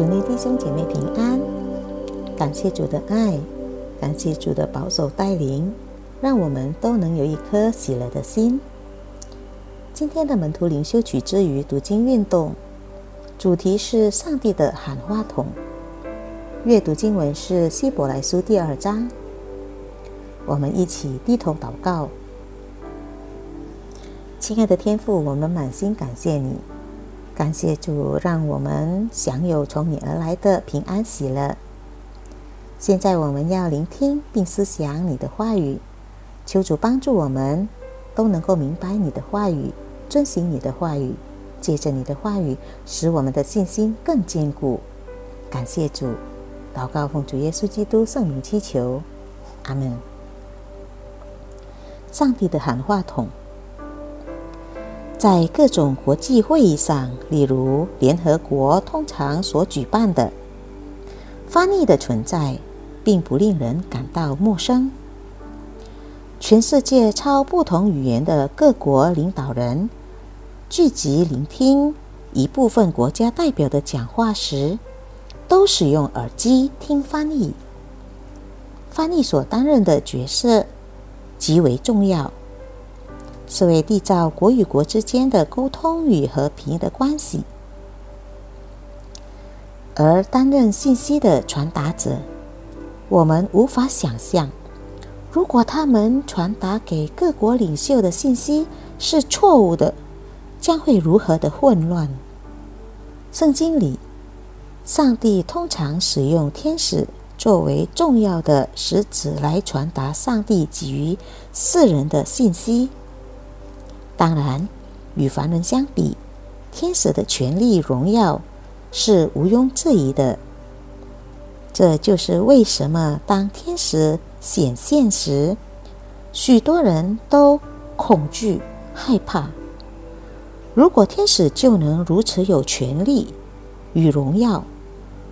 弟兄姐妹平安，感谢主的爱，感谢主的保守带领，让我们都能有一颗喜乐的心。今天的门徒灵修曲之余读经运动，主题是上帝的喊话筒。阅读经文是希伯来书第二章。我们一起低头祷告，亲爱的天父，我们满心感谢你。感谢主，让我们享有从你而来的平安喜乐。现在我们要聆听并思想你的话语，求主帮助我们都能够明白你的话语，遵行你的话语，借着你的话语，使我们的信心更坚固。感谢主，祷告奉主耶稣基督圣名祈求，阿门。上帝的喊话筒。在各种国际会议上，例如联合国通常所举办的，翻译的存在并不令人感到陌生。全世界超不同语言的各国领导人聚集聆听一部分国家代表的讲话时，都使用耳机听翻译。翻译所担任的角色极为重要。是为缔造国与国之间的沟通与和平的关系，而担任信息的传达者，我们无法想象，如果他们传达给各国领袖的信息是错误的，将会如何的混乱。圣经里，上帝通常使用天使作为重要的使者来传达上帝给予世人的信息。当然，与凡人相比，天使的权力荣耀是毋庸置疑的。这就是为什么当天使显现时，许多人都恐惧害怕。如果天使就能如此有权力与荣耀，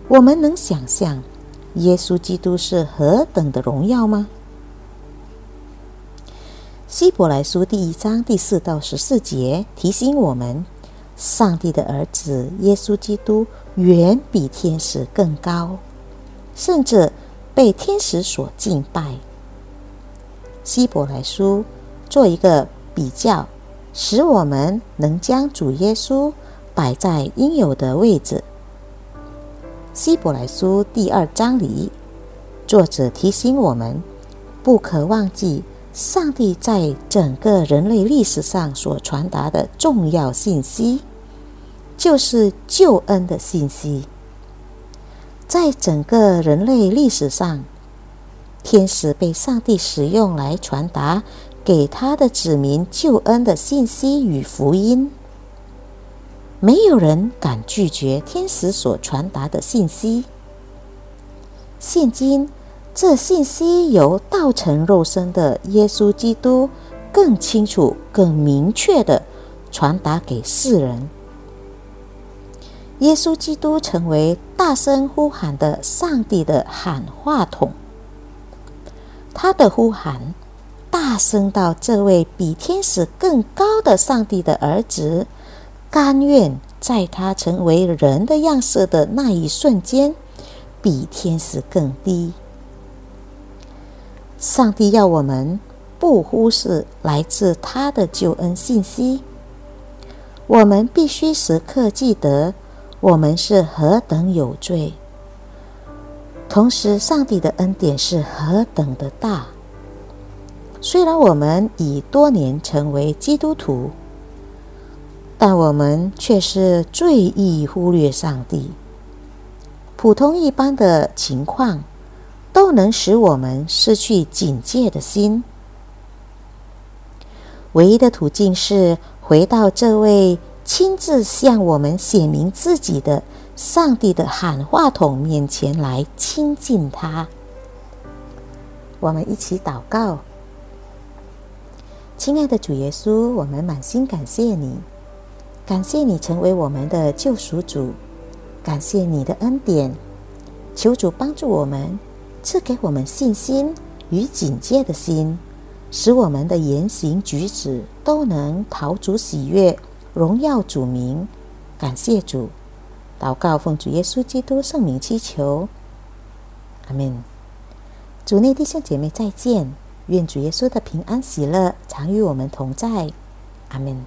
我们能想象耶稣基督是何等的荣耀吗？希伯来书第一章第四到十四节提醒我们，上帝的儿子耶稣基督远比天使更高，甚至被天使所敬拜。希伯来书做一个比较，使我们能将主耶稣摆在应有的位置。希伯来书第二章里，作者提醒我们，不可忘记。上帝在整个人类历史上所传达的重要信息，就是救恩的信息。在整个人类历史上，天使被上帝使用来传达给他的子民救恩的信息与福音。没有人敢拒绝天使所传达的信息。现今。这信息由道成肉身的耶稣基督更清楚、更明确的传达给世人。耶稣基督成为大声呼喊的上帝的喊话筒，他的呼喊大声到这位比天使更高的上帝的儿子，甘愿在他成为人的样式的那一瞬间，比天使更低。上帝要我们不忽视来自他的救恩信息。我们必须时刻记得，我们是何等有罪。同时，上帝的恩典是何等的大。虽然我们已多年成为基督徒，但我们却是最易忽略上帝。普通一般的情况。都能使我们失去警戒的心。唯一的途径是回到这位亲自向我们显明自己的上帝的喊话筒面前来亲近他。我们一起祷告，亲爱的主耶稣，我们满心感谢你，感谢你成为我们的救赎主，感谢你的恩典，求主帮助我们。赐给我们信心与警戒的心，使我们的言行举止都能讨主喜悦，荣耀主名。感谢主，祷告奉主耶稣基督圣名祈求，阿门。主内弟兄姐妹再见，愿主耶稣的平安喜乐常与我们同在，阿门。